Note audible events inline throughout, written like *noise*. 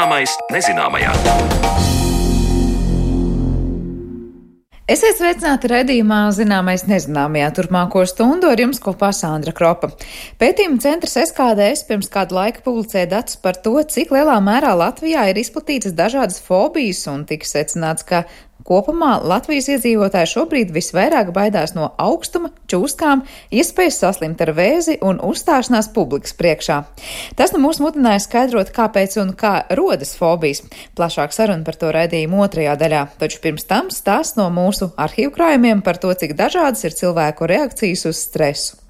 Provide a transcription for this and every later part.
Zināmais nezināmajā. Esiet sveicināti redzījumā zināmais nezināmajā turpmāko stundu ar jums kopā Sandra Kropa. Pētījuma centrs SKDS pirms kādu laiku publicēja datus par to, cik lielā mērā Latvijā ir izplatītas dažādas fobijas un tika secināts, ka Kopumā Latvijas iedzīvotāji šobrīd visvairāk baidās no augstuma, čūskām, iespējas saslimt ar vēzi un uzstāšanās publikas priekšā. Tas nu mūs mudināja skaidrot, kāpēc un kā rodas fobijas. Plašāk saruna par to raidījumu otrajā daļā, taču pirms tam stāsts no mūsu arhīvu krājumiem par to, cik dažādas ir cilvēku reakcijas uz stresu.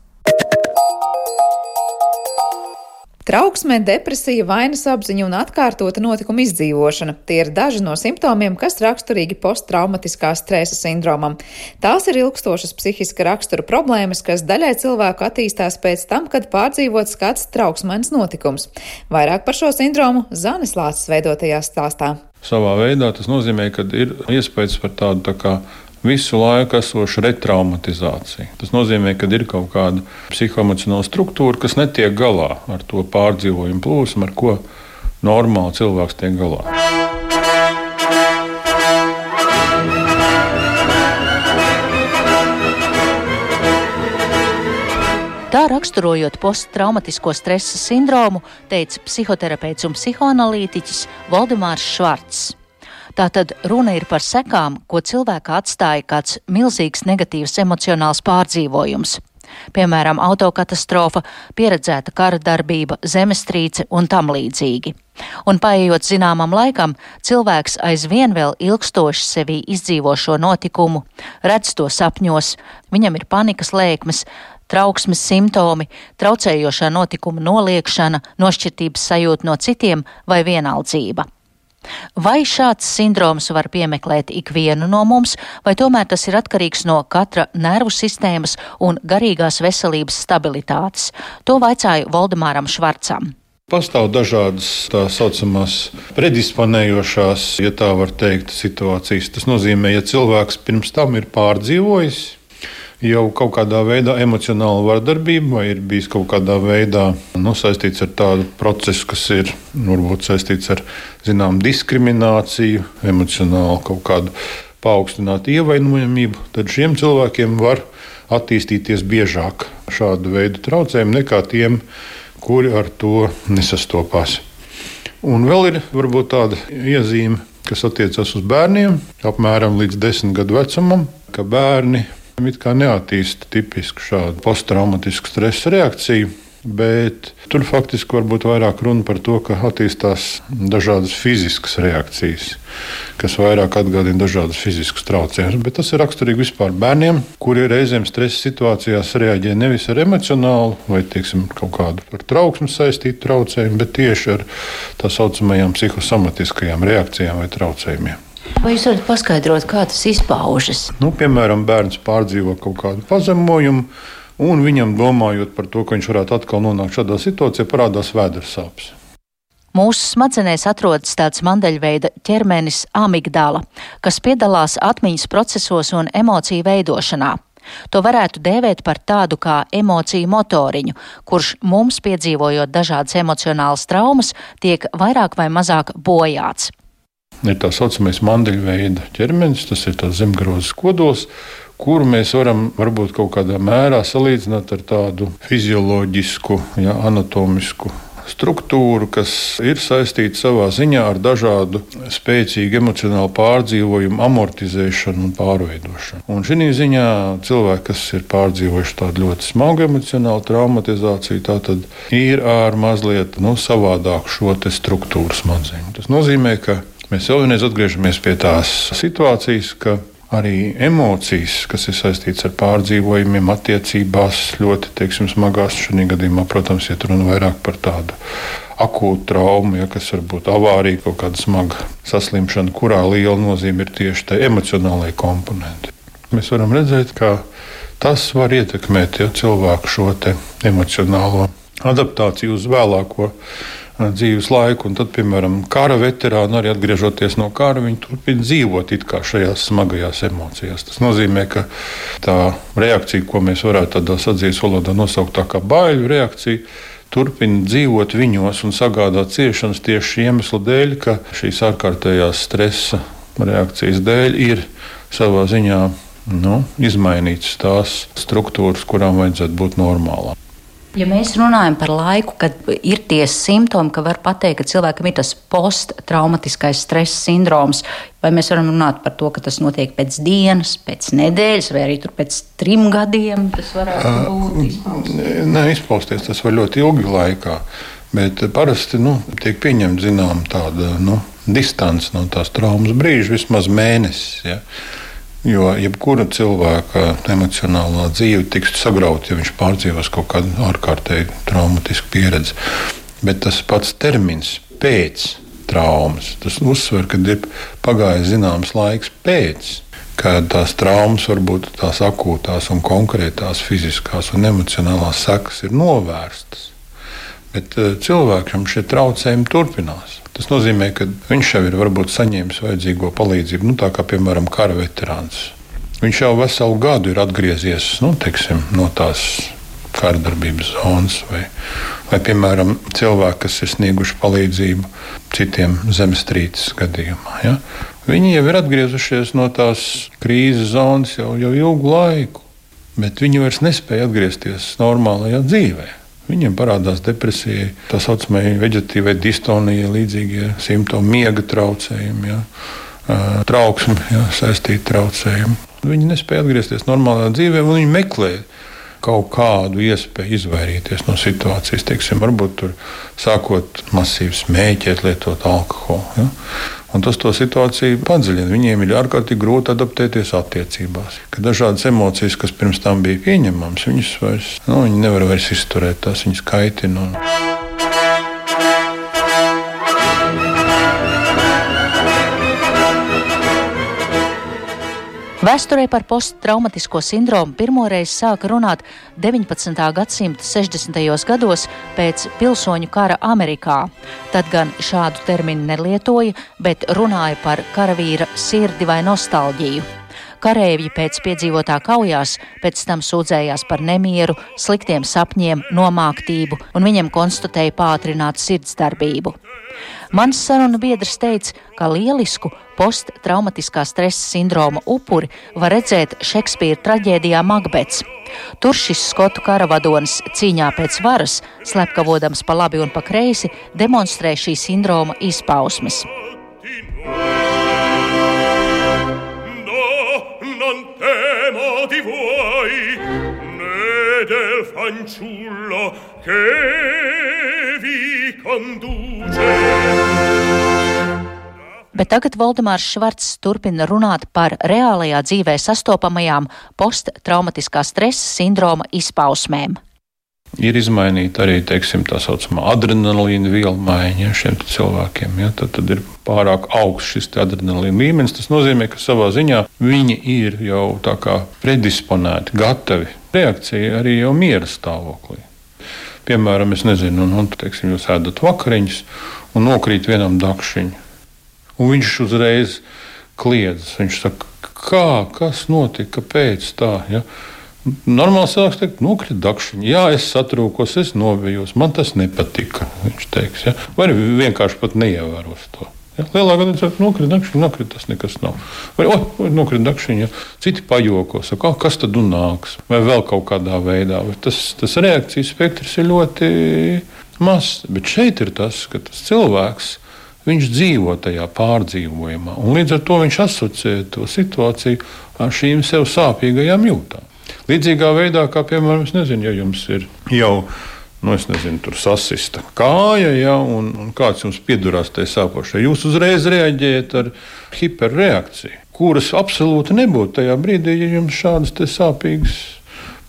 Trauksme, depresija, vainas apziņa un atkārtota notikuma izdzīvošana - tie ir daži no simptomiem, kas raksturīgi posttraumatiskā stresa sindromam. Tās ir ilgstošas psihiska rakstura problēmas, kas daļai cilvēku attīstās pēc tam, kad pārdzīvots kāds trauksmains notikums. Vairāk par šo sindromu Zanis Lācis veidotajā stāstā. Savā veidā tas nozīmē, ka ir iespējas par tādu tā kā visu laiku esoša retraumatizācija. Tas nozīmē, ka ir kaut kāda psihoemocionāla struktūra, kas netiek galā ar to pārdzīvojumu plūsmu, ar ko normāli cilvēks tiek galā. Tā raksturojot posttraumatisko stresa sindromu, teica psihoterapeits un psihoanalītiķis Valdemārs Švarts. Tātad runa ir par sekām, ko cilvēka atstāja kāds milzīgs negatīvs emocionāls pārdzīvojums. Piemēram, autokatastrofa, pieredzēta kara darbība, zemestrīce un tam līdzīgi. Un paiet zināmam laikam, cilvēks aizvien vēl ilgstoši sevī izdzīvo šo notikumu, redz to sapņos, viņam ir panikas lēkmes, trauksmes simptomi, traucējošā notikuma noliekšana, nošķirtības sajūta no citiem vai vienaldzība. Vai šāds sindroms var piemeklēt ikvienu no mums, vai tomēr tas ir atkarīgs no katra nervu sistēmas un garīgās veselības stabilitātes? To vaicāju Voldemāram Švarcam. Pastāv dažādas tā saucamās predisponējošās, ja tā var teikt, situācijas. Tas nozīmē, ja cilvēks pirms tam ir pārdzīvojis jau kaut kādā veidā emocionāla vardarbība, vai ir bijis kaut kādā veidā nu, saistīts ar tādu procesu, kas ir varbūt saistīts ar zinām diskrimināciju, emocionālu kaut kādu paaugstinātu ievainojamību, tad šiem cilvēkiem var attīstīties biežāk šādu veidu traucējumi nekā tiem, kuri ar to nesastopās. Un vēl ir varbūt tāda iezīme, kas attiecas uz bērniem, apmēram līdz desmit gadu vecumam, ka bērni It kā neattīsta tipisku šādu posttraumatisku stresa reakciju. Bet tur faktiski var būt vairāk runa par to, ka attīstās dažādas fiziskas reakcijas, kas vairāk atgādina dažādas fiziskas traucējumus. Bet tas ir raksturīgi vispār bērniem, kuri reizēm stresa situācijās reaģē nevis ar emocionālu vai teiksim, kaut kādu ar trauksmu saistītu traucējumu, bet tieši ar tā saucamajām psihosomatiskajām reakcijām vai traucējumiem. Vai jūs varat paskaidrot, kā tas izpaužas? Nu, piemēram, bērns pārdzīvo kaut kādu pazemojumu, un viņam domājot par to, ka viņš varētu atkal nonākt šādā situācijā, parādās vēders sāpes. Mūsu smadzenēs atrodas tāds mandeļveida ķermenis amigdala, kas piedalās atmiņas procesos un emociju veidošanā. To varētu dēvēt par tādu kā emociju motoriņu, kurš mums, piedzīvojot dažādas emocionālas traumas, tiek vairāk vai mazāk bojāts ir tā saucamais mandeļveida ķermenis, tas ir tas zemgrozes kodols, kuru mēs varam varbūt kaut kādā mērā salīdzināt ar tādu fizioloģisku, ja, anatomisku struktūru, kas ir saistīta savā ziņā ar dažādu spēcīgu emocionālu pārdzīvojumu, amortizēšanu un pārveidošanu. Un šī ziņā cilvēki, kas ir pārdzīvojuši tādu ļoti smagu emocionālu traumatizāciju, tad ir ar mazliet nu, savādāku šo struktūru smadzeņu. Tas nozīmē, ka Mēs vienreiz atgriežamies pie tās situācijas, ka arī emocijas, kas ir saistītas ar pārdzīvojumiem, attiecībās, ļoti teiksim, smagās. Šajā gadījumā, protams, ir runa vairāk par tādu akūtu traumu, ja, kas var būt avārija, kaut kāda smaga saslimšana, kurā liela nozīme ir tieši tā emocionālajai komponentei. Mēs varam redzēt, ka tas var ietekmēt ja, cilvēku šo emocionālo adaptāciju uz vēlāko dzīves laiku. Un tad, piemēram, kara veterāni arī atgriežoties no kara, viņi turpina dzīvot šajās smagajās emocijās. Tas nozīmē, ka tā reakcija, ko mēs varētu tādā sadzīves valodā nosaukt kā baiļu reakcija, turpina dzīvot viņos un sagādāt ciešanas tieši šī iemesla dēļ, ka šīs ārkārtējās stresa reakcijas dēļ ir savā ziņā nu, izmainītas tās struktūras, kurām vajadzētu būt normālām. Ja mēs runājam par laiku, kad ir tie simptomi, ka var pateikt, ka cilvēkam ir tas posttraumatiskais stresa sindroms, vai mēs varam runāt par to, ka tas notiek pēc dienas, pēc nedēļas, vai arī pēc trim gadiem, tas varētu būt izpausties? Nē, izpausties tas var ļoti ilgi laikā. Bet parasti nu, tiek pieņemta zinām tāda nu, distance no tās traumas brīža, vismaz mēnesis. Ja. Jo jebkura cilvēka emocionālā dzīve tiks sagrauta, ja viņš pārdzīvos kaut kādu ārkārtēju traumatisku pieredzi. Bet tas pats termins pēc traumas, tas uzsver, ka ir pagājis zināms laiks pēc. Kad tās traumas, varbūt tās akūtās un konkrētās fiziskās un emocionālās sekas ir novērstas. Bet eh, cilvēkam šie traucējumi turpinās. Tas nozīmē, ka viņš jau ir varbūt saņēmis vajadzīgo palīdzību, nu, tā kā piemēram kara veterāns. Viņš jau veselu gadu ir atgriezies nu, teiksim, no tās kara darbības zonas, vai, vai piemēram cilvēki, kas ir snieguši palīdzību citiem zemestrīces gadījumā. Ja? Viņi jau ir atgriezušies no tās krīzes zonas jau, jau ilgu laiku, bet viņi vairs nespēja atgriezties normālajā dzīvēm. Viņiem parādās depresija, tā saucamā veģetīvā distonija, līdzīgie simptomi, miega traucējumi, ja, trauksme, ja, saistīti traucējumi. Viņi nespēja atgriezties normālā dzīvē, un viņi meklē kaut kādu iespēju izvairīties no situācijas. Teiksim, varbūt tur sākot masīvi smēķēt, lietot alkoholu. Ja? Un tas to situāciju padziļina. Viņiem ir ārkārtīgi grūti adaptēties attiecībās. Ka dažādas emocijas, kas pirms tam bija pieņemamas, viņas vairs nu, viņi nevar vairs izturēt, tās viņas kaitina. Un... Vēsturē par posttraumatisko sindromu pirmoreiz sāka runāt 19. gadsimta 60. gados pēc pilsoņu kara Amerikā. Tad gan šādu terminu nelietoja, bet runāja par karavīra sirdi vai nostalģiju. Karēvji pēc piedzīvotā kaujās pēc tam sūdzējās par nemieru, sliktiem sapņiem, nomāktību, un viņam konstatēja pātrinātu sirdsdarbību. Mans sarunu biedrs teica, ka lielisku posttraumatiskā stresa sindroma upuri var redzēt Šekspīra traģēdijā Makbets. Tur šis skotu karavadonis cīņā pēc varas, slepkavodams pa labi un pa kreisi, demonstrē šī sindroma izpausmes. del fanciullo che vi conduce. Bet tagad Valdemārs Švarts turpina runāt par reālajā dzīvē sastopamajām posttraumatiskā stresa sindroma izpausmēm. Ir izmainīta arī teiksim, tā saucamā adrenalīna viela maiņa šiem cilvēkiem. Ja? Tad, tad ir pārāk augsts šis adrenalīna līmenis. Tas nozīmē, ka savā ziņā viņi ir jau predisponēti, gatavi reakcijai arī jau miera stāvoklī. Piemēram, es nezinu, un, un teiksim, jūs ēdat vakariņus un nokrīt vienam dakšiņam Un viņš uzreiz kliedz. Viņš saka, kā, kas notika, kāpēc tā. Ja? Normāli cilvēks teikt, nokrita dakšiņa. Jā, es satrūkos, es novijos, man tas nepatika. Viņš teiks, ja? vai vienkārši pat neievēros to. Lielākā daļa cilvēku nokrita dakšiņa, nokrita tas nekas nav. Vai, oi, nokrita dakšiņa, citi pajoko, saka, kas tad nāks, vai vēl kaut kādā veidā. Tas, tas reakcijas spektrs ir ļoti mazs. Bet šeit ir tas, ka tas cilvēks Viņš dzīvo tajā pārdzīvojumā, un līdz ar to viņš asociē to situāciju ar šīm sev sāpīgajām jūtām. Līdzīgā veidā, kā piemēram, nezinu, ja jums ir jau nu, nezinu, tur sasista kāja, ja, un, un kāds jums piedurās tajā sāpošajā, jūs uzreiz reaģējat ar hiperreakciju, kuras absolūti nebūtu tajā brīdī, ja jums šādas sāpīgas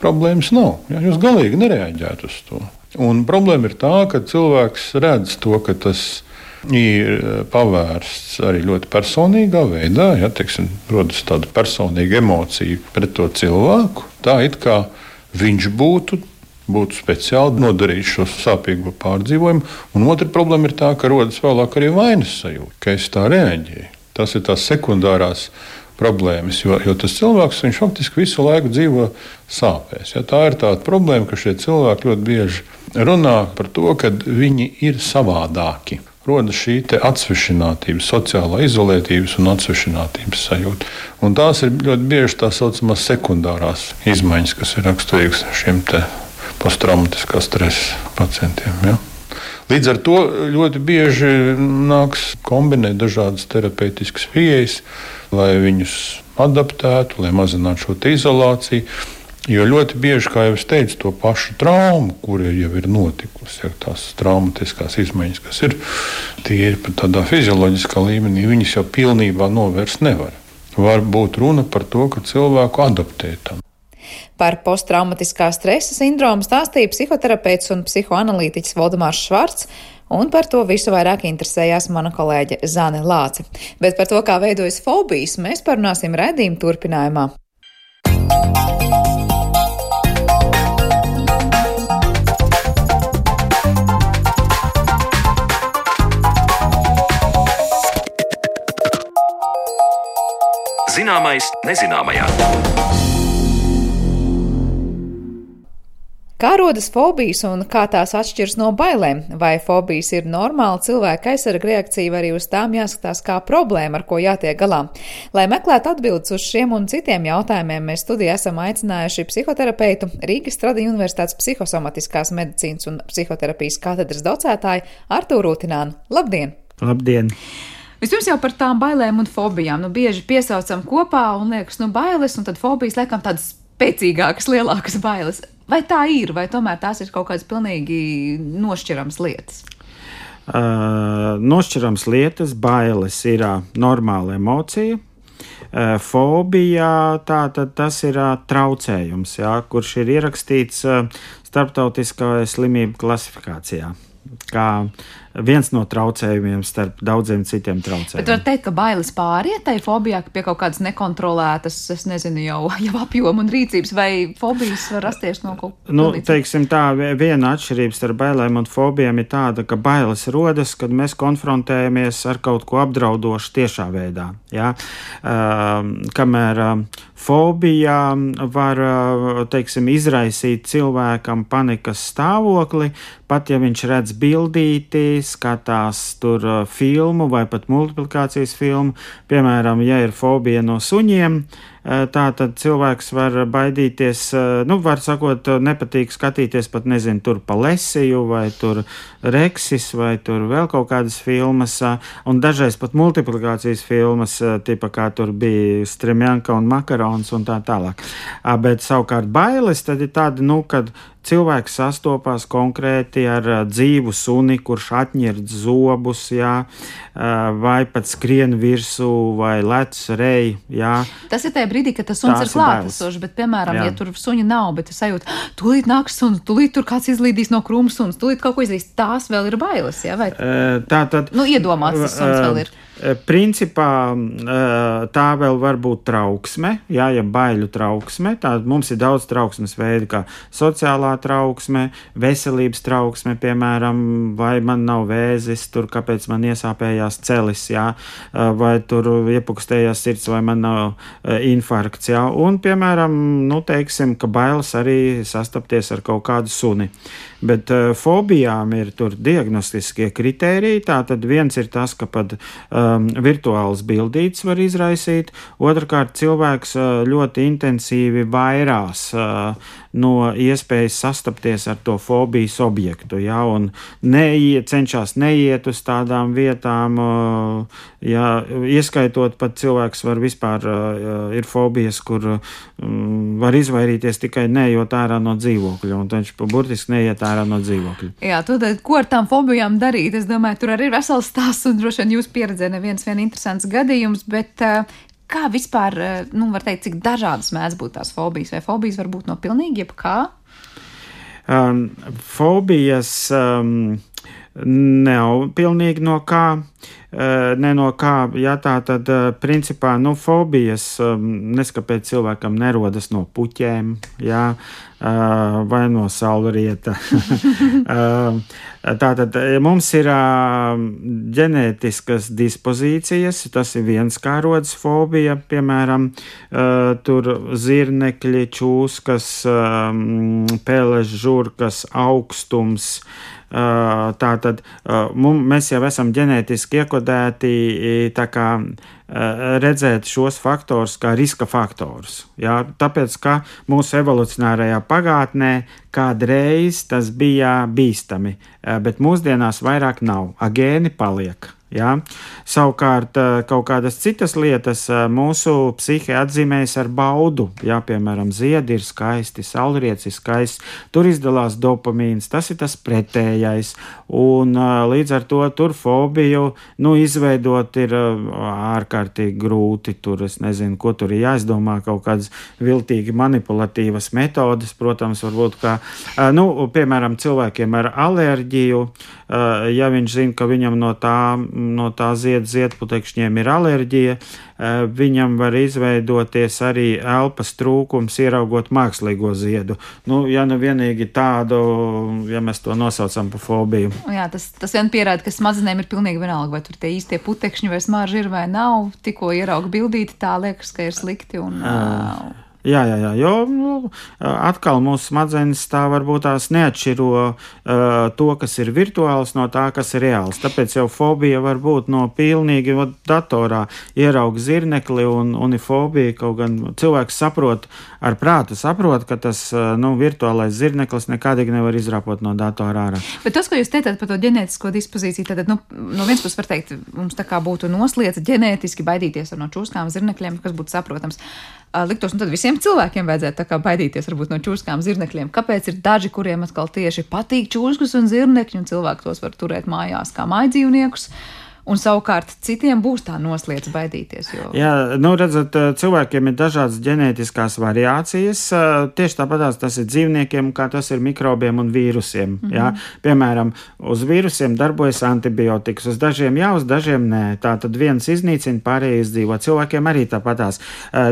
problēmas nav. Ja, jūs galīgi nereaģētu uz to. Un problēma ir tā, ka cilvēks redz to, ka tas ir ir eh, pavērsts arī ļoti personīgā veidā. Ja, teiksim, rodas tāda personīga emocija pret to cilvēku. Tā it kā viņš būtu. Būtu speciāli nodarījis šo sāpīgo pārdzīvojumu. Un otra problēma ir tā, ka rodas vēlāk arī vainas sajūta, ka es tā reaģēju. Tas ir tās sekundārās problēmas, jo, jo tas cilvēks faktiski visu laiku dzīvo sāpēs. Ja, tā ir tāda problēma, ka šie cilvēki ļoti bieži runā par to, ka viņi ir savādāki rodas šī atsvešinātības, sociālā izolētības un atsvešinātības sajūta. Un tās ir ļoti bieži tā saucamās sekundārās izmaiņas, kas ir raksturīgas šiem posttraumatiskā stresa pacientiem. Ja? Līdz ar to ļoti bieži nāks kombinēt dažādas terapeitiskas pieejas, lai viņus adaptētu, lai mazinātu šo izolāciju. Jo ļoti bieži, kā jau es teicu, to pašu traumu, kur jau ir notikusi, ja tās traumatiskās izmaiņas, kas ir tīri pat tādā fizioloģiskā līmenī, viņas jau pilnībā novērst nevar. Var būt runa par to, ka cilvēku adaptē tam. Par posttraumatiskā stresa sindromu stāstīja psihoterapeits un psihoanalītiķis Valdemārs Švarts, un par to visu vairāk interesējās mana kolēģe Zane Lāce. Bet par to, kā veidojas fobijas, mēs parunāsim redzījuma turpinājumā. Zināmais nezināmajā. Kā rodas fobijas un kā tās atšķiras no bailēm? Vai fobijas ir normāla cilvēka aizsarga reakcija, vai arī uz tām jāskatās kā problēma, ar ko jātiek galā? Lai meklētu atbildes uz šiem un citiem jautājumiem, mēs studijā esam aicinājuši psihoterapeitu Rīgas Tradiņu Universitātes psihosomatiskās medicīnas un psihoterapijas katedras docētāju Artūru Rūtinānu. Labdien! Labdien! Vispirms jau par tām bailēm un fobijām. Nu, bieži piesaucam kopā un liekas, nu, bailes, un tad fobijas liekam tādas spēcīgākas, lielākas bailes. Vai tā ir, vai tomēr tās ir kaut kādas pilnīgi nošķirams lietas? Uh, nošķirams lietas, bailes ir uh, normāla emocija. Uh, fobija tātad tas ir uh, traucējums, jā, kurš ir ierakstīts uh, starptautiskajā slimību klasifikācijā. Kā viens no traucējumiem starp daudziem citiem traucējumiem. Bet var teikt, ka bailes pāriet tai fobijā pie kaut kādas nekontrolētas, es nezinu, jau, *laughs* jau apjoma un rīcības, vai fobijas var rasties no kaut kā. Nu, teiksim tā, viena atšķirība starp bailēm un fobijām ir tāda, ka bailes rodas, kad mēs konfrontējamies ar kaut ko apdraudošu tiešā veidā. Ja? Uh, kamēr uh, fobija var, uh, teiksim, izraisīt cilvēkam panikas stāvokli, pat ja viņš redz bildīti, skatās tur uh, filmu vai pat multiplikācijas filmu. Piemēram, ja ir fobija no suņiem, tā tad cilvēks var baidīties, uh, nu, var sakot, nepatīk skatīties pat, nezinu, tur pa lesiju vai tur reksis vai tur vēl kaut kādas filmas, un dažreiz pat multiplikācijas filmas, tipa kā tur bija Stremjanka un Makarons un tā tālāk. Bet savukārt bailes tad ir tāda, nu, kad cilvēks sastopas konkrēti ar dzīvu suni, kurš atņird zobus, jā, vai pat skrien virsū, vai lec reji. Tas ir tajā brīdī, kad tas suns Tās ir klātesošs, bet, piemēram, jā. ja tur suņa nav, bet es sajūtu, tūlīt nāks suns, tūlīt tur kāds izlīdīs no krūmas suns, tūlīt kaut ko izdarīs, tās vēl ir bailes, jā, vai? Tā tad. Nu, iedomāts, tas suns vēl ir. Principā tā vēl var būt trauksme, jā, ja baiļu trauksme. Tad mums ir daudz trauksmes veidu, kā sociālā trauksme, veselības trauksme, piemēram, vai man nav vēzis, tur kāpēc man iesāpējās celis, jā, vai tur iepukstējās sirds, vai man nav infarkts, jā. Un, piemēram, nu, teiksim, ka bailes arī sastapties ar kaut kādu suni. Bet uh, fobijām ir tur diagnostiskie kritēriji. Tātad viens ir tas, ka pat um, virtuāls bildīts var izraisīt, otrkārt cilvēks uh, ļoti intensīvi vairās uh, no iespējas sastapties ar to fobijas objektu, ja, un neiet, cenšas neiet uz tādām vietām, ja, ieskaitot pat cilvēks var vispār ir fobijas, kur um, var izvairīties tikai neejot ārā no dzīvokļa, un viņš burtiski neiet ārā no dzīvokļa. Jā, tad, ko ar tām fobijām darīt? Es domāju, tur arī ir vesels stāsts, un droši vien jūs pieredzē neviens vien interesants gadījums, bet uh, Kā vispār, eh, nu, var teikt, cik dažādas mēdz būt tās fobijas, vai fobijas var būt no pilnīgi jebkā? Um, fobijas. Um, nav pilnīgi no kā. Ne no kā, ja tā tad, principā, nu, fobijas neskapēc cilvēkam nerodas no puķēm, jā, vai no saulrieta. *laughs* Tātad mums ir ģenētiskas dispozīcijas, tas ir viens kā rodas fobija, piemēram, tur zirnekļi, čūskas, pēles, žurkas, augstums, Tā tad mēs jau esam ģenētiski iekodēti kā, redzēt šos faktorus kā riska faktorus. Jā, tāpēc, ka mūsu evolucionārajā pagātnē kādreiz tas bija bīstami, bet mūsdienās vairāk nav. Agēni paliek. Ja? Savukārt, eh, kaut kādas citas lietas eh, mūsu psihe atzīmējas ar baudu. Ja? Piemēram, ziedi ir skaisti, saulrietis ir skaists, tur izdalās dopamīns, tas ir tas pretējais. Un, eh, līdz ar to tur fobiju nu, izveidot ir ārkārtīgi grūti. Tur es nezinu, ko tur ir jāizdomā, kaut kādas viltīgi manipulatīvas metodes, protams, varbūt kā, nu, piemēram, cilvēkiem ar alerģiju, ja viņš zina, ka viņam no tā no tā zied, ziedputekšņiem ir alerģija, eh, viņam var izveidoties arī elpas trūkums, ieraugot mākslīgo ziedu. Nu, ja nu vienīgi tādu, ja mēs to nosaucam par fobiju. Jā, tas, tas vien pierāda, ka smadzenēm ir pilnīgi vienalga, vai tur tie īstie putekšņi vai smarži ir vai nav. Tikko ierauga bildīti, tā liekas, ka ir slikti. Un, uh, Jā, jā, jā, jo nu, atkal mūsu smadzenes tā varbūt tās neatšķiro uh, to, kas ir virtuāls, no tā, kas ir reāls. Tāpēc jau fobija var būt no pilnīgi vat, datorā ierauga zirnekli un unifobija, kaut gan cilvēks saprot, ar prātu saprot, ka tas uh, nu, virtuālais zirneklis nekādīgi nevar izrāpot no datora ārā. Bet tas, ko jūs teicāt par to ģenētisko dispozīciju, tad nu, no vienas puses var teikt, mums tā kā būtu noslēdz ģenētiski baidīties no čūskām zirnekļiem, kas būtu saprotams liktos, nu tad visiem cilvēkiem vajadzētu baidīties varbūt no čūskām, zirnekļiem. Kāpēc ir daži, kuriem atkal tieši patīk čūskas un zirnekļi, un cilvēki tos var turēt mājās kā mājdzīvniekus? Un savukārt citiem būs tā noslēdz baidīties. Jo... Jā, nu redzat, cilvēkiem ir dažādas ģenētiskās variācijas. Tieši tāpat tas ir dzīvniekiem, kā tas ir mikrobiem un vīrusiem. Mm -hmm. jā. Piemēram, uz vīrusiem darbojas antibiotikas, uz dažiem jā, uz dažiem nē. Tā tad viens iznīcina, pārējie izdzīvo. Cilvēkiem arī tāpatās.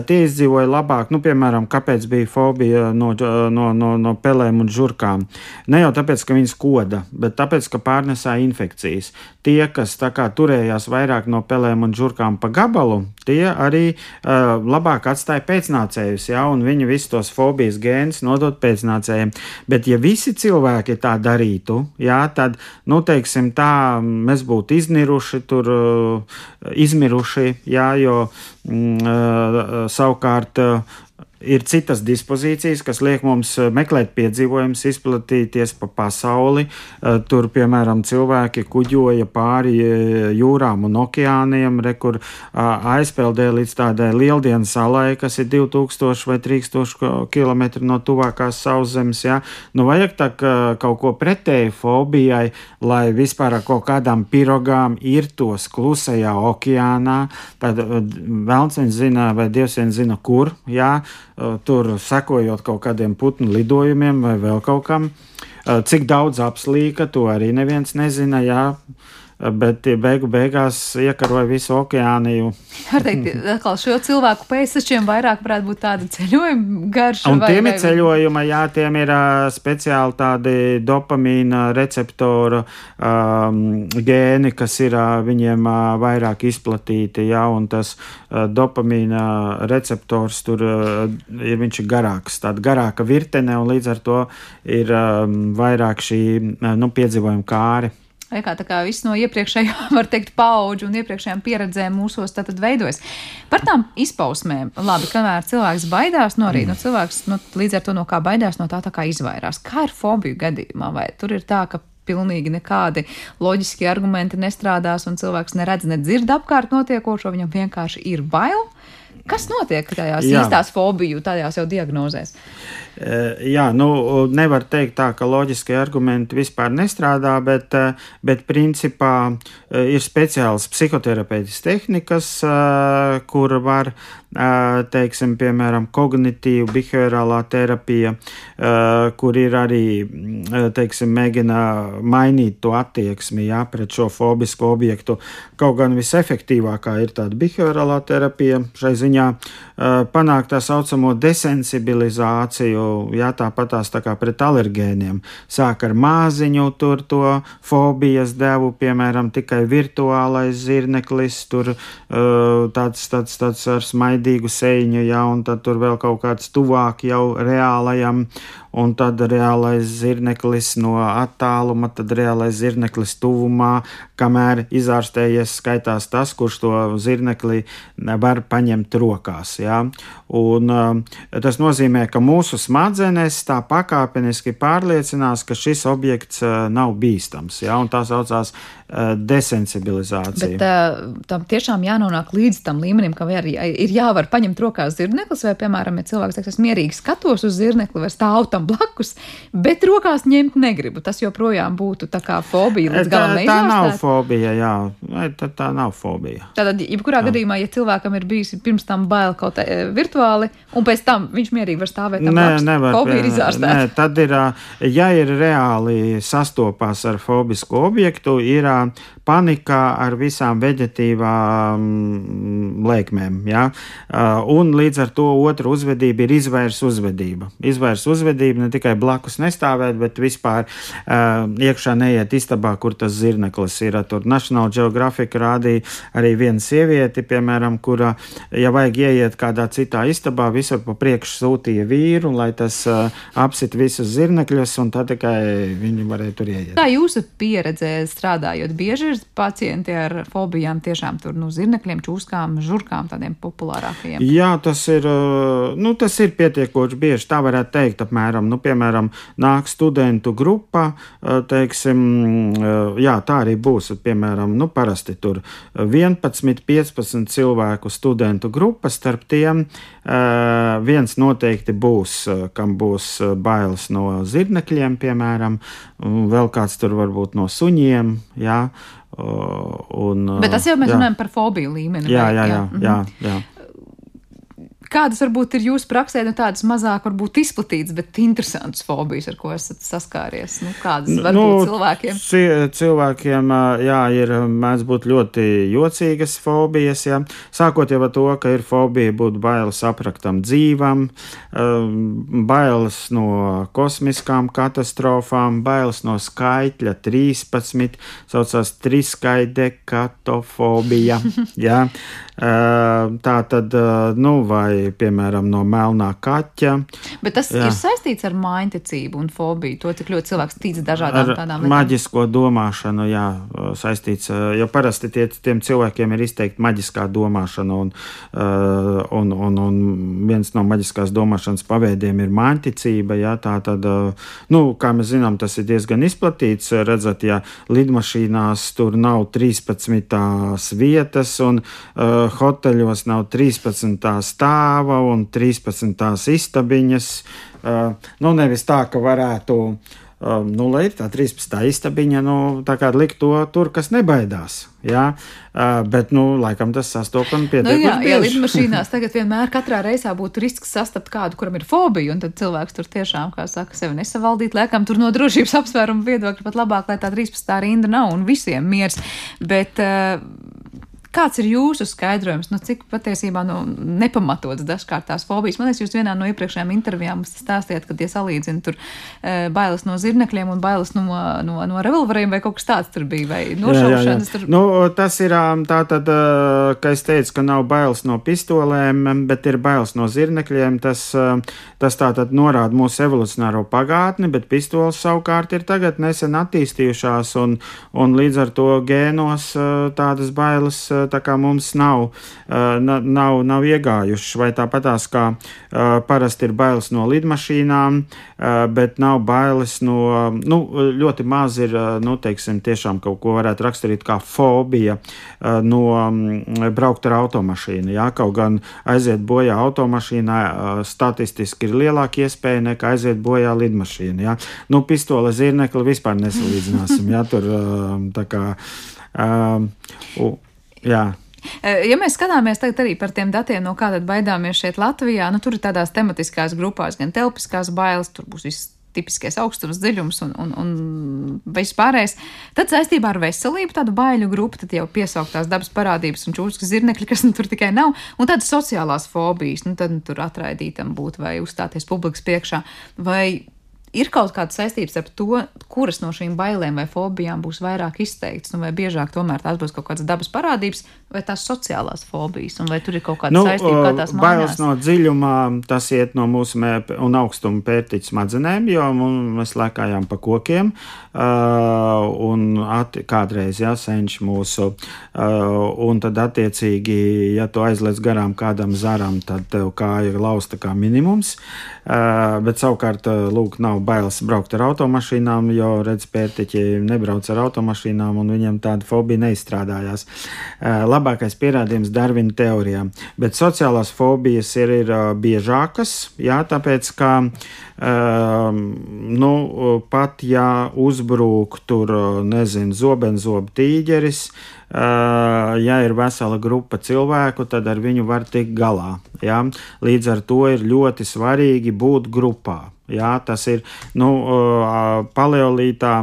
Tie izdzīvoja labāk, nu, piemēram, kāpēc bija fobija no, no, no, no pelēm un žurkām. Ne jau tāpēc, ka viņas koda, bet tāpēc, ka pārnesā infekcijas. Tie, kas tā kā turējās vairāk no pelēm un žurkām pa gabalu, tie arī uh, labāk atstāja pēcnācējus, ja, un viņi visus tos fobijas gēnus nodot pēcnācējiem. Bet, ja visi cilvēki tā darītu, ja, tad, nu, teiksim, tā mēs būtu izniruši, tur uh, izmiruši, ja, jo mm, uh, savukārt. Uh, ir citas dispozīcijas, kas liek mums eh, meklēt piedzīvojumus, izplatīties pa pasauli. Eh, tur, piemēram, cilvēki kuģoja pāri eh, jūrām un okeāniem, re, kur aizpeldē līdz tādai lieldienas salai, kas ir 2000 vai 3000 km no tuvākās sauszemes. Ja? Nu, vajag tā kaut ko pretēju fobijai, lai vispār ar kaut kādām pirogām irtos klusajā okeānā. Tad vēlns viņš zina, vai dievs vien zina, kur. Ja? Tur sekojot kaut kādiem putnu lidojumiem vai vēl kaut kam. Cik daudz apslīka, to arī neviens nezina. Jā bet beigu beigās iekaroja visu okeāniju. *laughs* Var teikt, atkal šo cilvēku pēctečiem vairāk varētu būt tāda ceļojuma garša. Un vai, tiem vai... ir ceļojuma, jā, tiem ir uh, speciāli tādi dopamīna receptoru um, gēni, kas ir uh, viņiem uh, vairāk izplatīti, jā, un tas uh, dopamīna receptors tur uh, ir, viņš ir garāks, tāda garāka virtene, un līdz ar to ir um, vairāk šī, uh, nu, piedzīvojuma kāri. Vai kā, kā viss no iepriekšējā, *laughs* var teikt, paudžu un iepriekšējām pieredzēm mūsos tad veidojas. Par tām izpausmēm, labi, kamēr cilvēks baidās no arī, mm. no cilvēks no, līdz ar to no kā baidās, no tā tā kā izvairās. Kā ir fobiju gadījumā? Vai tur ir tā, ka pilnīgi nekādi loģiski argumenti nestrādās un cilvēks neredz, nedzird apkārt notiekošo, viņam vienkārši ir bail? Kas notiek tajās Jā. īstās fobiju, tajās jau diagnozēs? Eh, jā, nu, nevar teikt tā, ka loģiskie argumenti vispār nestrādā, bet, eh, bet principā eh, ir speciāls psihoterapeitis tehnikas, kur var teiksim, piemēram, kognitīva, behaviorālā terapija, kur ir arī, teiksim, mēģina mainīt to attieksmi, jā, pret šo fobisko objektu. Kaut gan visefektīvākā ir tāda behaviorālā terapija šai ziņā panākt tā saucamo desensibilizāciju, jā, tāpat tās tā kā pret alergēniem. Sāk ar māziņu tur to fobijas devu, piemēram, tikai virtuālais zirneklis, tur tāds, tāds, tāds ar smaidīgu sēņu, jā, un tad tur vēl kaut kāds tuvāk jau reālajam un tad reālais zirneklis no attāluma, tad reālais zirneklis tuvumā, kamēr izārstējies skaitās tas, kurš to zirnekli var paņemt rokās. Ja? Un, uh, tas nozīmē, ka mūsu smadzenes tā pakāpeniski pārliecinās, ka šis objekts uh, nav bīstams, ja? un tā saucās desensibilizācija. Bet uh, tam tiešām jānonāk līdz tam līmenim, ka arī ir jāvar paņemt rokās zirneklis, vai, piemēram, ja cilvēks teiks, es mierīgi skatos uz zirnekli vai stāvu tam blakus, bet rokās ņemt negribu. Tas joprojām būtu tā kā fobija līdz galam neizārstēt. Tā nav fobija, jā, tā, tā nav fobija. Tātad, jebkurā jā. gadījumā, ja cilvēkam ir bijusi pirms tam bail kaut kā virtuāli, un pēc tam viņš mierīgi var stāvēt tam blakus, nevar, fobija ir izārstēta. Nē, tad ir, ja ir reāli sastopās ar fobisku objektu, ir panikā ar visām veģetīvām lēkmēm. Ja? Un līdz ar to otra uzvedība ir izvairs uzvedība. Izvairs uzvedība ne tikai blakus nestāvēt, bet vispār iekšā neiet istabā, kur tas zirneklis ir. Tur National Geographic rādīja arī viena sievieti, piemēram, kura, ja vajag ieiet kādā citā istabā, visur pa priekšu sūtīja vīru, lai tas apsit visus zirnekļus, un tad tikai viņi varēja tur ieiet. Kā jūsu pieredze strādājot bieži ir pacienti ar fobijām, tiešām tur nu, zirnekļiem, čūskām, žurkām, tādiem populārākajiem? Jā, tas ir, nu, tas ir pietiekoši bieži. Tā varētu teikt, apmēram, nu, piemēram, nāk studentu grupa, teiksim, jā, tā arī būs, piemēram, nu, parasti tur 11, 15 cilvēku studentu grupa, starp tiem viens noteikti būs, kam būs bailes no zirnekļiem, piemēram, vēl kāds tur varbūt no suņiem, jā, Un, Bet tas jau mēs jā. runājam par fobiju līmeni. Jā, jā, jā. jā, jā, jā. Kādas varbūt ir jūsu praksē, nu tādas mazāk varbūt izplatītas, bet interesantas fobijas, ar ko esat saskāries? Nu, kādas varbūt nu, cilvēkiem? Cilvēkiem, jā, ir mēdz būt ļoti jocīgas fobijas, jā. Sākot jau ar to, ka ir fobija būt bailes apraktam dzīvam, bailes no kosmiskām katastrofām, bailes no skaitļa 13, saucās triskaidekatofobija, *laughs* jā. Tā tad, nu, vai, piemēram, no melnā kaķa. Bet tas jā. ir saistīts ar mājiņticību un fobiju, to, cik ļoti cilvēks tic dažādām ar tādām lietām. Maģisko domāšanu, jā, saistīts, jo parasti tie, tiem cilvēkiem ir izteikti maģiskā domāšana, un, un, un, un viens no maģiskās domāšanas paveidiem ir mājiņticība, jā, tā tad, nu, kā mēs zinām, tas ir diezgan izplatīts, redzat, ja lidmašīnās tur nav 13 vietas, un uh, hoteļos nav 13. stāva un 13. istabiņas. Nu, nevis tā, ka varētu, nu, lai ir tā 13. istabiņa, nu, tā kā likt to tur, kas nebaidās. Jā, bet, nu, laikam tas sastopami pietiekami. Nu, jā, bieži. ja lidmašīnās *laughs* tagad vienmēr katrā reisā būtu risks sastapt kādu, kuram ir fobija, un tad cilvēks tur tiešām, kā saka, sevi nesavaldīt, liekam, tur no drošības apsvērumu viedokļa pat labāk, lai tā 13. rinda nav un visiem miers. Bet, uh, Kāds ir jūsu skaidrojums, nu, cik patiesībā nu, nepamatots dažkārt tās fobijas? Man liekas, jūs vienā no iepriekšējām intervijām stāstījāt, ka tie salīdzina tur e, bailes no zirnekļiem un bailes no, no, no revolveriem vai kaut kas tāds tur bija, vai nošaušanas. Tur... Nu, tas ir tā tad, ka es teicu, ka nav bailes no pistolēm, bet ir bailes no zirnekļiem. Tas, tas tā tad norāda mūsu evolucionāro pagātni, bet pistoles savukārt ir tagad nesen attīstījušās un, un līdz ar to gēnos tādas bailes tā kā mums nav, nav, nav iegājušas, vai tāpatās kā parasti ir bailes no lidmašīnām, bet nav bailes no, nu, ļoti maz ir, nu, teiksim, tiešām kaut ko varētu raksturīt kā fobija no braukt ar automašīnu, jā, kaut gan aiziet bojā automašīnā statistiski ir lielāka iespēja nekā aiziet bojā lidmašīna, jā. Nu, pistole zirnekli vispār nesalīdzināsim, jā, tur tā kā. Um, Jā. Ja mēs skatāmies tagad arī par tiem datiem, no kāda baidāmies šeit Latvijā, nu tur ir tādās tematiskās grupās, gan telpiskās bailes, tur būs viss tipiskais augstums, dziļums un, un, un viss pārējais. Tad saistībā ar veselību tādu baiļu grupu, tad jau piesauktās dabas parādības un čūskas zirnekļi, kas nu tur tikai nav, un tādas sociālās fobijas, nu tad nu, tur atraidītam būt vai uzstāties publikas priekšā, vai ir kaut kāda saistības ar to, kuras no šīm bailēm vai fobijām būs vairāk izteikts, nu, vai biežāk tomēr tās būs kaut kādas dabas parādības, vai tās sociālās fobijas, un vai tur ir kaut kāda nu, saistība, kā tās bailes no dziļumā, tas iet no mūsu un augstuma pērtiķa smadzenēm, jo mēs lēkājām pa kokiem, un kādreiz jāsenš mūsu, un tad attiecīgi, ja tu aizliec garām kādam zaram, tad tev kāja ir lausta kā minimums, bet savukārt, lūk, nav bailes braukt ar automašīnām, jo redz pērtiķi nebrauc ar automašīnām, un viņam tāda fobija neizstrādājās. Labākais pierādījums Darvina teorijām. Bet sociālās fobijas ir, ir biežākas, jā, tāpēc ka nu, pat ja uzbrūk tur, nezinu, zobenzobu tīģeris, ja ir vesela grupa cilvēku, tad ar viņu var tikt galā. Jā. Līdz ar to ir ļoti svarīgi būt grupā. Jā, tas ir nu, paleolītā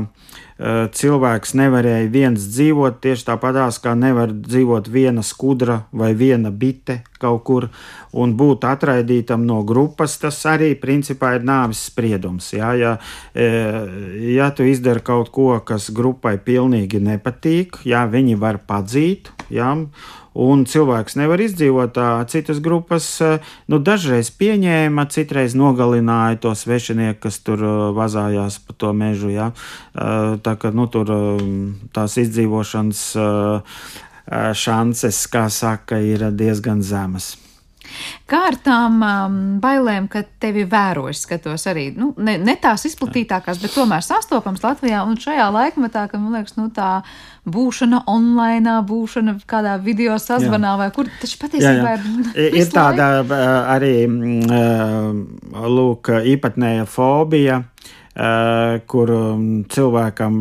cilvēks nevarēja viens dzīvot tieši tāpatās, kā nevar dzīvot viena skudra vai viena bite kaut kur un būt atraidītam no grupas, tas arī principā ir nāves spriedums. Jā, ja, ja tu izdari kaut ko, kas grupai pilnīgi nepatīk, jā, viņi var padzīt, jā, un cilvēks nevar izdzīvot. Citas grupas nu, dažreiz pieņēma, citreiz nogalināja to svešinieku, kas tur vazājās pa to mežu. Ja? Tā kā nu, tur tās izdzīvošanas šances, kā saka, ir diezgan zemas. Kā ar tām um, bailēm, ka tevi vērojas, skatos arī nu, ne, ne tās izplatītākās, bet tomēr sastopams Latvijā un šajā laikmetā, ka man liekas, nu, tā būšana online, būšana kādā video sazvanā jā. vai kur taču patiesībā jā, jā. ir. Ir tāda arī, lūk, īpatnēja fobija kur um, cilvēkam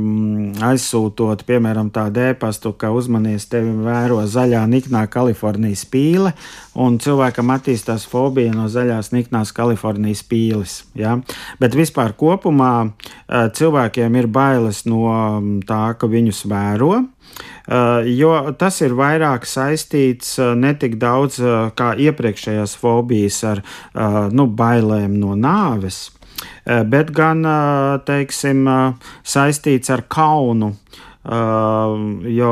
aizsūtot, piemēram, tādu ēpastu, ka uzmanies, tevi vēro zaļā niknā Kalifornijas pīle, un cilvēkam attīstās fobija no zaļās niknās Kalifornijas pīles. Ja? Bet vispār kopumā eh, cilvēkiem ir bailes no um, tā, ka viņus vēro. Uh, jo tas ir vairāk saistīts ne tik daudz kā iepriekšējās fobijas ar nu, bailēm no nāves, Eh, bet gan, eh, teiksim, eh, saistīts ar kaunu. Jo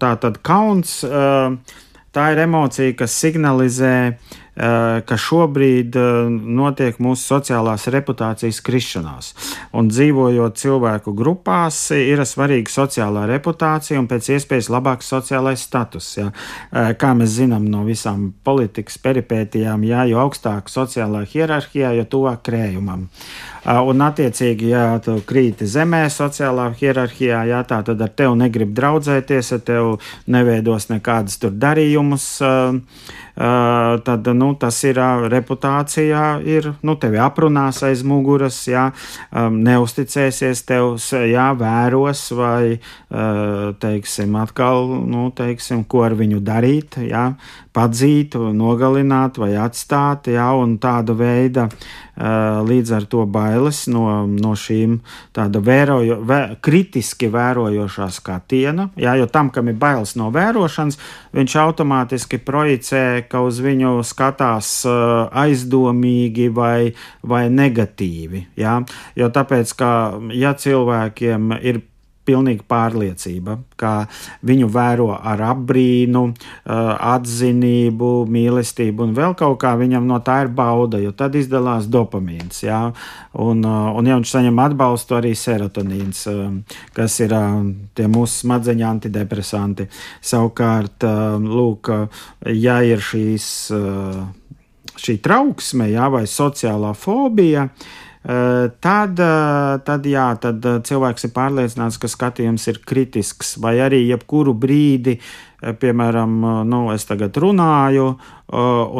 tā tad kauns, tā ir emocija, kas signalizē, ka šobrīd notiek mūsu sociālās reputācijas krišanās. Un dzīvojot cilvēku grupās, ir svarīga sociālā reputācija un pēc iespējas labāks sociālais status. Ja. Kā mēs zinām no visām politikas peripētijām, ja, jo augstāk sociālā hierarhijā, jo tuvāk krējumam. Un, attiecīgi, ja tu krīti zemē, sociālā hierarhijā, jā, tā tad ar tevi negrib draudzēties, ar tevi neveidos nekādas tur darījumus. Tad nu, tas ir reputācijā, ir nu, tevi aprunās aiz muguras, jā, neusticēsies tev, jā, vēros vai, teiksim, atkal, nu, teiksim, ko ar viņu darīt, jā, padzīt, nogalināt vai atstāt, jā, un tāda veida līdz ar to bailes no, no šīm tāda vērojo, vē, kritiski vērojošā skatiena, jā, jo tam, kam ir bailes no vērošanas, viņš automātiski projicē, ka uz viņu skatās aizdomīgi vai, vai negatīvi, jā, jo tāpēc, ka ja cilvēkiem ir pilnīga pārliecība, ka viņu vēro ar apbrīnu, eh, atzinību, mīlestību un vēl kaut kā viņam no tā ir bauda, jo tad izdalās dopamīns. Jā? Un, eh, un ja viņš saņem atbalstu, arī serotonīns, eh, kas ir tie mūsu smadzeņu antidepresanti. Savukārt, lūk, ja ir šīs, šī trauksme jā, vai sociālā fobija, Eh, tad, eh, tad, jā, tad eh, cilvēks ir pārliecināts, ka skatījums ir kritisks, vai arī jebkuru brīdi piemēram, nu, es tagad runāju,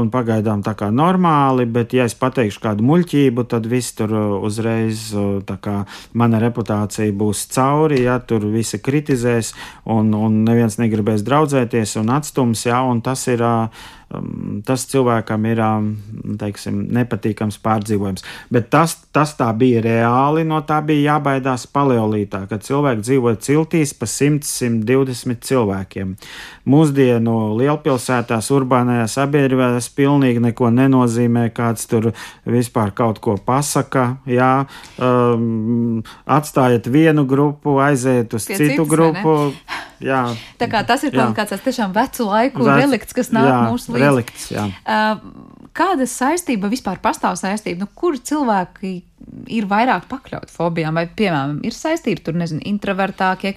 un pagaidām tā kā normāli, bet, ja es pateikšu kādu muļķību, tad viss tur uzreiz, tā kā mana reputācija būs cauri, ja tur visi kritizēs, un, un neviens negribēs draudzēties un atstums, ja, un tas ir Um, tas cilvēkam ir um, teiksim, nepatīkams pārdzīvojums. Bet tas, tas tā bija reāli, no tā bija jābaidās paleolītā, kad cilvēki dzīvoja ciltīs pa 100, 120 cilvēkiem. Mūsdienu lielpilsētās, urbānajā sabiedrībā tas pilnīgi neko nenozīmē, kāds tur vispār kaut ko pasaka. Jā, um, atstājiet vienu grupu, aiziet uz Pie citu cits, grupu. *laughs* Jā. Tā kā tas ir jā. kaut kāds tiešām vecu laiku Vec, relikts, kas nāk jā, mūsu līdzi. Relikts, jā. Uh, kāda saistība vispār pastāv saistība? Nu, kur cilvēki ir vairāk pakļauti fobijām, vai, piemēram, ir saistība tur, nezinu, introvertāki,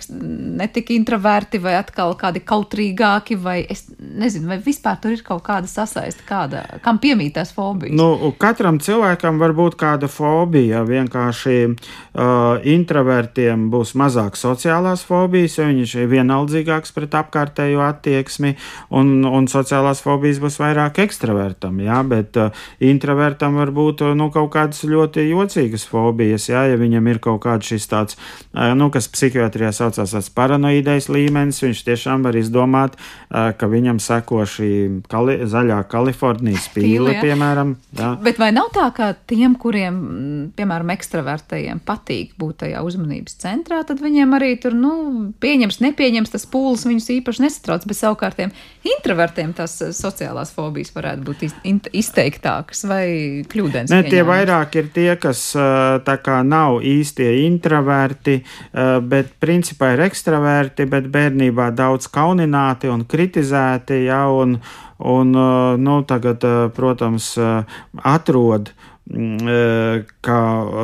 netik introverti, vai atkal kādi kautrīgāki, vai es nezinu, vai vispār tur ir kaut kāda sasaiste, kāda, kam piemītās fobijas? Nu, katram cilvēkam var būt kāda fobija. Vienkārši uh, introvertiem būs mazāk sociālās fobijas, jo viņš ir vienaldzīgāks pret apkārtējo attieksmi, un, un sociālās fobijas būs vairāk ekstravertam, jā, bet uh, introvertam var būt, nu, kaut kādas ļoti jocīgas fobijas, jā, ja viņam ir kaut kāds šis tāds, nu, kas psihiatrijā saucās paranoidais līmenis, viņš tiešām var izdomāt, ka viņam seko šī kali, zaļā Kalifornijas *laughs* pīle, piemēram. Jā. Bet vai nav tā, ka tiem, kuriem, piemēram, ekstravertajiem patīk būt tajā uzmanības centrā, tad viņiem arī tur, nu, pieņems, nepieņems tas pūles viņus īpaši nesatrauc, bet savukārt tiem introvertiem tās sociālās fobijas varētu būt izteiktākas vai kļūdens. Ne, tie vairāk ir tie, kas tā kā nav īstie introverti, bet principā ir ekstraverti, bet bērnībā daudz kaunināti un kritizēti, ja, un, un nu, tagad, protams, atrod Mm, e, ka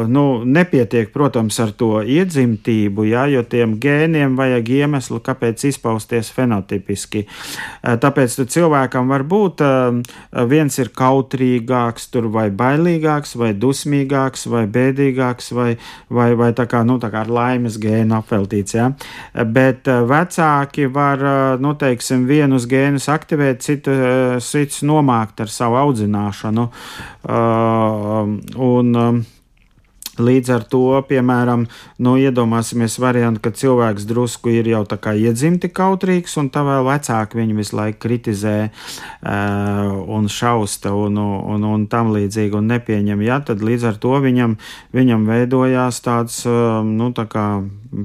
nu, nepietiek, protams, ar to iedzimtību, jā, jo tiem gēniem vajag iemeslu, kāpēc izpausties fenotipiski. E, tāpēc cilvēkam var būt e, viens ir kautrīgāks, vai bailīgāks, vai dusmīgāks, vai bēdīgāks, vai, vai, vai tā kā, nu, tā kā ar laimes gēnu apveltīts. Jā. Bet vecāki var, nu, teiksim, vienus gēnus aktivēt, citu, citus nomākt ar savu audzināšanu. Uh, un, um, Līdz ar to, piemēram, nu, iedomāsimies variantu, ka cilvēks drusku ir jau tā kā iedzimti kautrīgs, un tā vēl vecāki viņu visu laiku kritizē uh, un šausta un, un, un tam līdzīgi un nepieņem. Ja, tad līdz ar to viņam, viņam veidojās tāds, uh, nu, tā kā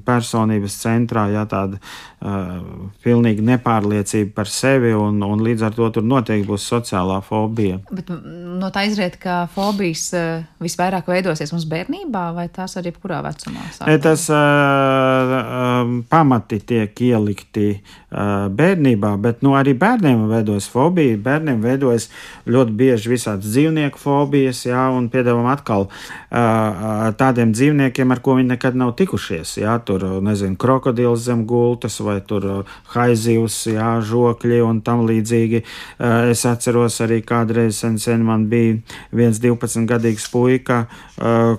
personības centrā, ja tāda uh, pilnīga nepārliecība par sevi, un, un līdz ar to tur noteikti būs sociālā fobija. Bet no tā izriet, ka fobijas uh, visvairāk veidosies mums bērnībā, vai tās arī jebkurā vecumā? Ne, tas uh, um, pamati tiek ielikti uh, bērnībā, bet nu, arī bērniem veidojas fobija. Bērniem veidojas ļoti bieži visādas dzīvnieku fobijas, jā, un piedāvājam atkal uh, tādiem dzīvniekiem, ar ko viņi nekad nav tikušies. Jā, jā, tur, nezinu, krokodils zem gultas vai tur uh, haizivs, jā, žokļi un tam līdzīgi. Uh, es atceros arī kādreiz sen, sen man bija viens 12 gadīgs puika,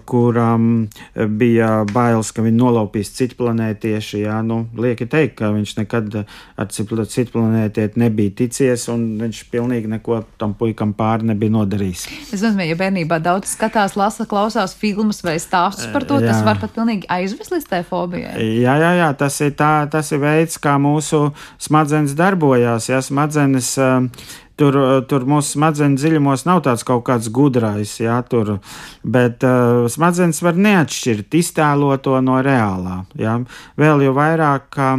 kuram bija bailes, ka viņi nolaupīs citplanētieši, jā, nu, lieki teikt, ka viņš nekad ar citplanētieti nebija ticies un viņš pilnīgi neko tam puikam pāri nebija nodarījis. Es domāju, ja bērnībā daudz skatās, lasa, klausās filmas vai stāstus par to, jā. tas var pat pilnīgi aizvest līdz tai fobijai fobijai. Jā, jā, jā tas, ir tā, tas ir veids, kā mūsu smadzenes darbojās. Ja smadzenes, tur, tur mūsu smadzenes dziļumos nav tāds kaut kāds gudrais, jā, tur, bet uh, smadzenes var neatšķirt iztēloto no reālā. Jā. Vēl jau vairāk, ka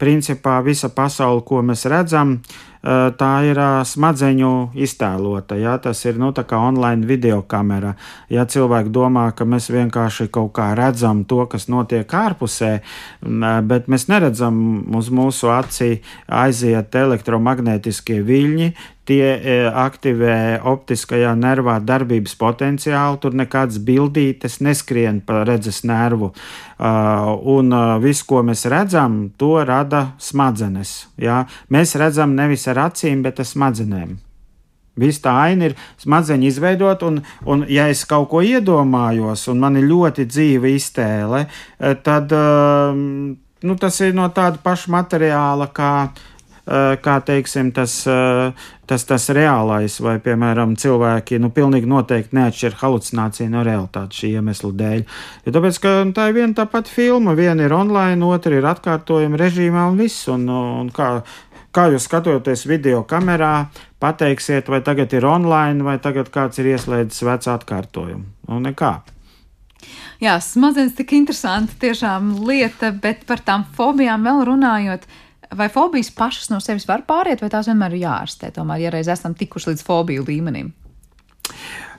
principā visa pasaule, ko mēs redzam, uh, tā ir eh, smadzeņu iztēlota. Ja? Tas ir nu, online video kamera. Ja cilvēki domā, ka mēs vienkārši kaut kā redzam to, kas notiek ārpusē, eh, bet mēs neredzam uz mūsu acī aiziet elektromagnetiskie viļņi, tie e, aktivē optiskajā nervā darbības potenciālu, tur nekādas bildītes neskrien pa redzes nervu. Un viss, ko mēs redzam, to rada smadzenes. Jā? Mēs redzam nevis ar acīm, bet ar smadzenēm. Viss tā aina ir smadzeņu izveidot, un, un, ja es kaut ko iedomājos, un man ir ļoti dzīva iztēle, e, tad nu, tas ir no tāda paša materiāla kā uh, kā teiksim, tas, tas, tas reālais, vai, piemēram, cilvēki, nu, pilnīgi noteikti neatšķir halucināciju no realitātes šī iemesla dēļ. Jo tāpēc, ka tā ir viena tā pati filma, viena ir online, otra ir atkārtojuma režīmā un viss, un, un kā, kā jūs skatoties video kamerā, pateiksiet, vai tagad ir online, vai tagad kāds ir ieslēdzis vecu atkārtojumu. Nu, nekā. Jā, smadzenes tik interesanti tiešām lieta, bet par tām fobijām vēl runājot. Vai fobijas pašas no sevis var pāriet, vai tās vienmēr ir jārastē? Tomēr, ja reiz esam tikuši līdz fobiju līmenim.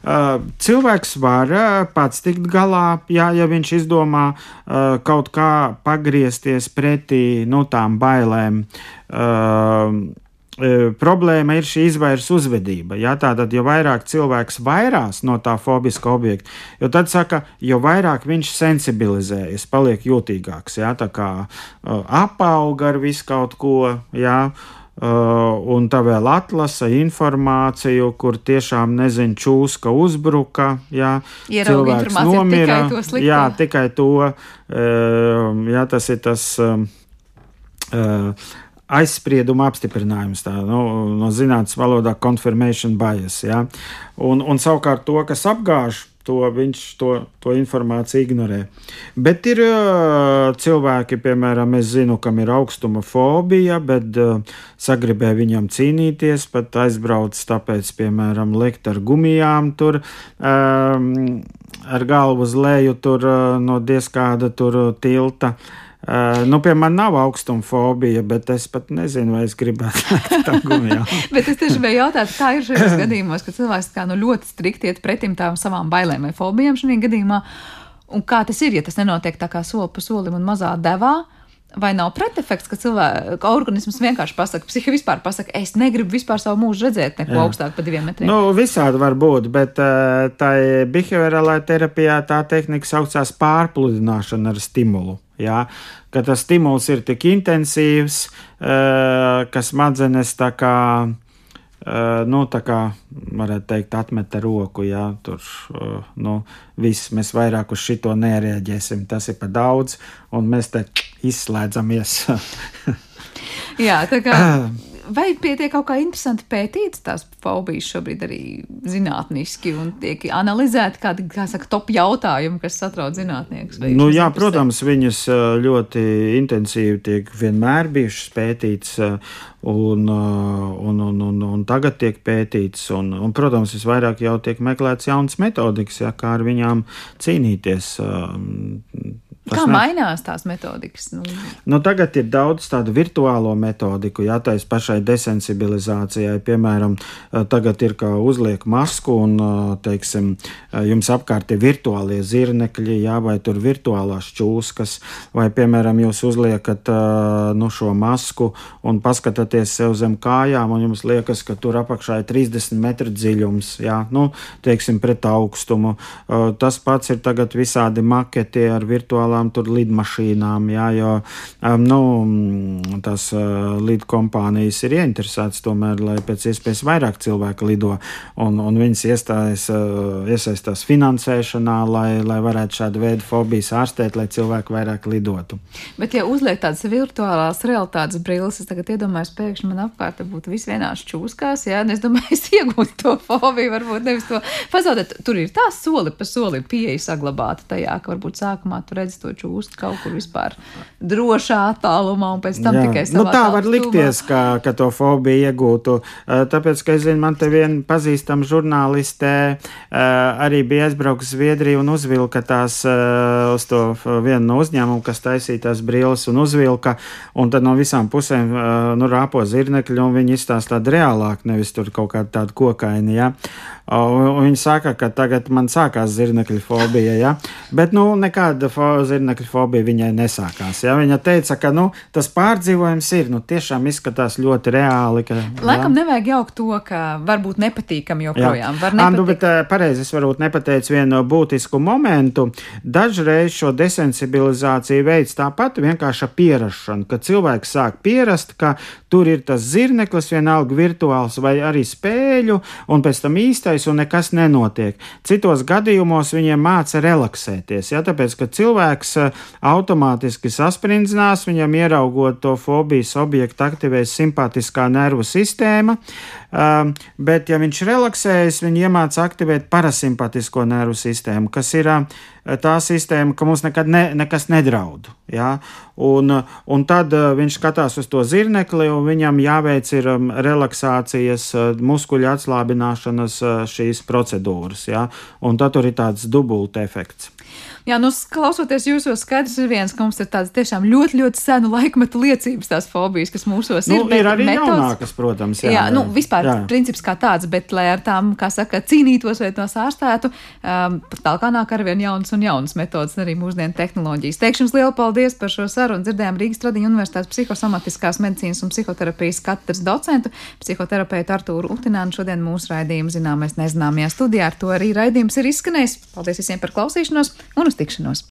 Uh, cilvēks var uh, pats tikt galā, jā, ja viņš izdomā uh, kaut kā pagriezties pretī nu, tām bailēm. Uh, problēma ir šī izvairs uzvedība. Ja? Tātad, jo vairāk cilvēks vairās no tā fobiska objekta, jo tad saka, jo vairāk viņš sensibilizējas, paliek jūtīgāks. Ja? Tā kā uh, apauga ar visu kaut ko. Ja? Uh, un tā vēl atlasa informāciju, kur tiešām nezinu, čūska uzbruka, jā, Ieraugi cilvēks nomira. Tikai jā, tikai to, uh, jā, tas ir tas. Uh, uh, aizsprieduma apstiprinājums, tā, nu, no zinātnīs valodā confirmation bias. Ja? Un, un savukārt to, kas apgāž, to viņš to, to informāciju ignorē. Bet ir uh, cilvēki, piemēram, es zinu, kam ir augstuma fobija, bet uh, sagribēja viņam cīnīties, pat aizbrauc, tāpēc, piemēram, lekt ar gumijām tur. Um, ar galvu uz leju tur no diezkāda tur tilta. Uh, Uh, nu, pie manis nav augstuma fobija, bet es pat nezinu, vai es gribētu *laughs* tam gumijā. *laughs* bet es tieši gribēju jautāt, kā ir šajos *clears throat* gadījumos, kad cilvēks kā, nu, ļoti strikti iet pretim tām savām bailēm vai fobijām šajā gadījumā. Un kā tas ir, ja tas nenotiek tā kā soli pa solim un mazā devā? Vai nav pretefekts, ka cilvēka organisms vienkārši pasakā, psihi vispār pasakā, es negribu vispār savu mūžu redzēt neko Jā. augstāk par diviem metriem? Nu, visādi var būt, bet uh, tā behaviorālajā terapijā tā tehnika saucās pārpludināšana ar stimulu. Ja? Ka tas stimuls ir tik intensīvs, uh, ka smadzenes tā kā. Uh, nu, tā kā varētu teikt, atmeta roku, jā, tur, nu, viss, mēs vairāk uz šito nereaģēsim, tas ir par daudz, un mēs te izslēdzamies. *laughs* jā, tā kā *clears throat* vai pietiek kaut kā interesanti pētīt tās fobijas šobrīd arī zinātniski un tiek analizēti kādi, kā saka, top jautājumi, kas satrauc zinātniekus? Nu, jā, protams, viņas ļoti intensīvi tiek vienmēr bijušas pētītas. Un, un, un, un, un tagad tiek pētīts, un, un, protams, visvairāk jau tiek meklēts jaunas metodikas, ja, kā ar viņām cīnīties. Tas Kā ne... mainās tās metodikas? Nu... Nu, tagad ir daudz tādu virtuālo metodiku, jā, tā ir pašai desensibilizācijai. Piemēram, tagad ir kā uzliek masku un, teiksim, jums apkārt ir virtuālie zirnekļi, jā, vai tur virtuālās čūskas, vai, piemēram, jūs uzliekat nu, šo masku un paskatāties sev zem kājām, un jums liekas, ka tur apakšā ir 30 metru dziļums, jā, nu, teiksim, pret augstumu. Tas pats ir tagad visādi maketi ar virtuālām lielām tur lidmašīnām, jā, jo um, nu, tās uh, lidkompānijas ir ieinteresētas tomēr, lai pēc iespējas vairāk cilvēku lido, un, un viņas iestājas, uh, iesaistās finansēšanā, lai, lai varētu šādu veidu fobijas ārstēt, lai cilvēki vairāk lidotu. Bet, ja uzliek tādas virtuālās realitātes brilles, es tagad iedomājos, pēkšņi man apkārt būtu viss vienās čūskās, jā, un es domāju, *laughs* es iegūtu to fobiju, varbūt nevis to pazaudēt. Tur ir tā soli pa solim pieeja saglabāta tajā, ka varbūt sākumā tu redzi to čūstu kaut kur vispār drošā attālumā, un pēc tam Jā. tikai savā nu, tā var likties, ka, ka to fobiju iegūtu. Tāpēc, ka es zinu, man te viena pazīstama žurnāliste arī bija aizbraukusi Zviedriju un uzvilka tās uz to vienu no uzņēmumu, kas taisīja tās brilles un uzvilka, un tad no visām pusēm nu, rāpo zirnekļi, un viņi izstāsta tādu reālāku, nevis tur kaut kādu tādu kokaini. Ja? Un viņi saka, ka tagad man sākās zirnekļu fobija, ja? bet nu, nekāda fo zirnekļu fobija viņai nesākās. Ja? Viņa teica, ka nu, tas pārdzīvojums ir nu, tiešām izskatās ļoti reāli. Ka, Laikam ja? nevajag jaukt to, ka varbūt nepatīkami joprojām. Andu, bet pareizi es varbūt nepateicu vienu būtisku momentu. Dažreiz šo desensibilizāciju veids tāpat vienkārši pierašana, ka cilvēks sāk pierast, ka tur ir tas zirneklis vienalga virtuāls vai arī spēļu, un pēc tam īstais relaksējas un nekas nenotiek. Citos gadījumos viņiem māca relaksēties, ja, tāpēc, ka cilvēks uh, automātiski sasprindzinās, viņam ieraugot to fobijas objektu aktivēs simpātiskā nervu sistēma, uh, bet ja viņš relaksējas, viņi iemāca aktivēt parasimpatisko nervu sistēmu, kas ir uh, tā sistēma, ka mums nekad ne, nekas nedraud. Ja? Un, un tad uh, viņš skatās uz to zirnekli, un viņam jāveic ir um, relaksācijas, uh, muskuļu atslābināšanas uh, šīs procedūras. Ja? Un tad tur ir tāds dubult efekts. Jā, nu, klausoties jūsos, skaidrs ir viens, ka mums ir tādas tiešām ļoti, ļoti senu laikmetu liecības, tās fobijas, kas mūsos nu, ir. Ir arī metods... jaunākas, protams. Jā, jā, nu, vispār jā. princips kā tāds, bet, lai ar tām, kā saka, cīnītos vai tos ārstētu, um, tālāk nāk arvien jaunas un jaunas metodas, arī mūsdienu tehnoloģijas. Teikšu jums lielu paldies par šo sarunu. Dzirdējām Rīgas Tradiņu Universitātes psihosomatiskās medicīnas un psihoterapijas katras docentu, psihoterapeitu Artūru Utinānu. Šodien mūsu raidījumu zināmais nezināmajā studijā. Ar to arī raidījums ir izskanējis. Paldies visiem par klausīšanos un uz tikšanos!